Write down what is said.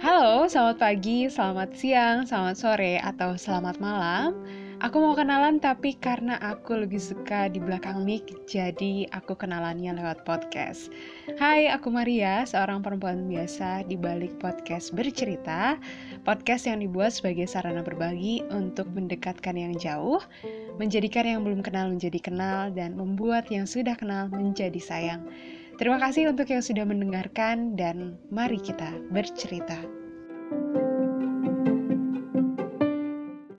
Halo, selamat pagi, selamat siang, selamat sore, atau selamat malam. Aku mau kenalan tapi karena aku lebih suka di belakang mic, jadi aku kenalannya lewat podcast. Hai, aku Maria, seorang perempuan biasa di balik podcast bercerita. Podcast yang dibuat sebagai sarana berbagi untuk mendekatkan yang jauh, menjadikan yang belum kenal menjadi kenal, dan membuat yang sudah kenal menjadi sayang. Terima kasih untuk yang sudah mendengarkan dan mari kita bercerita. Bye.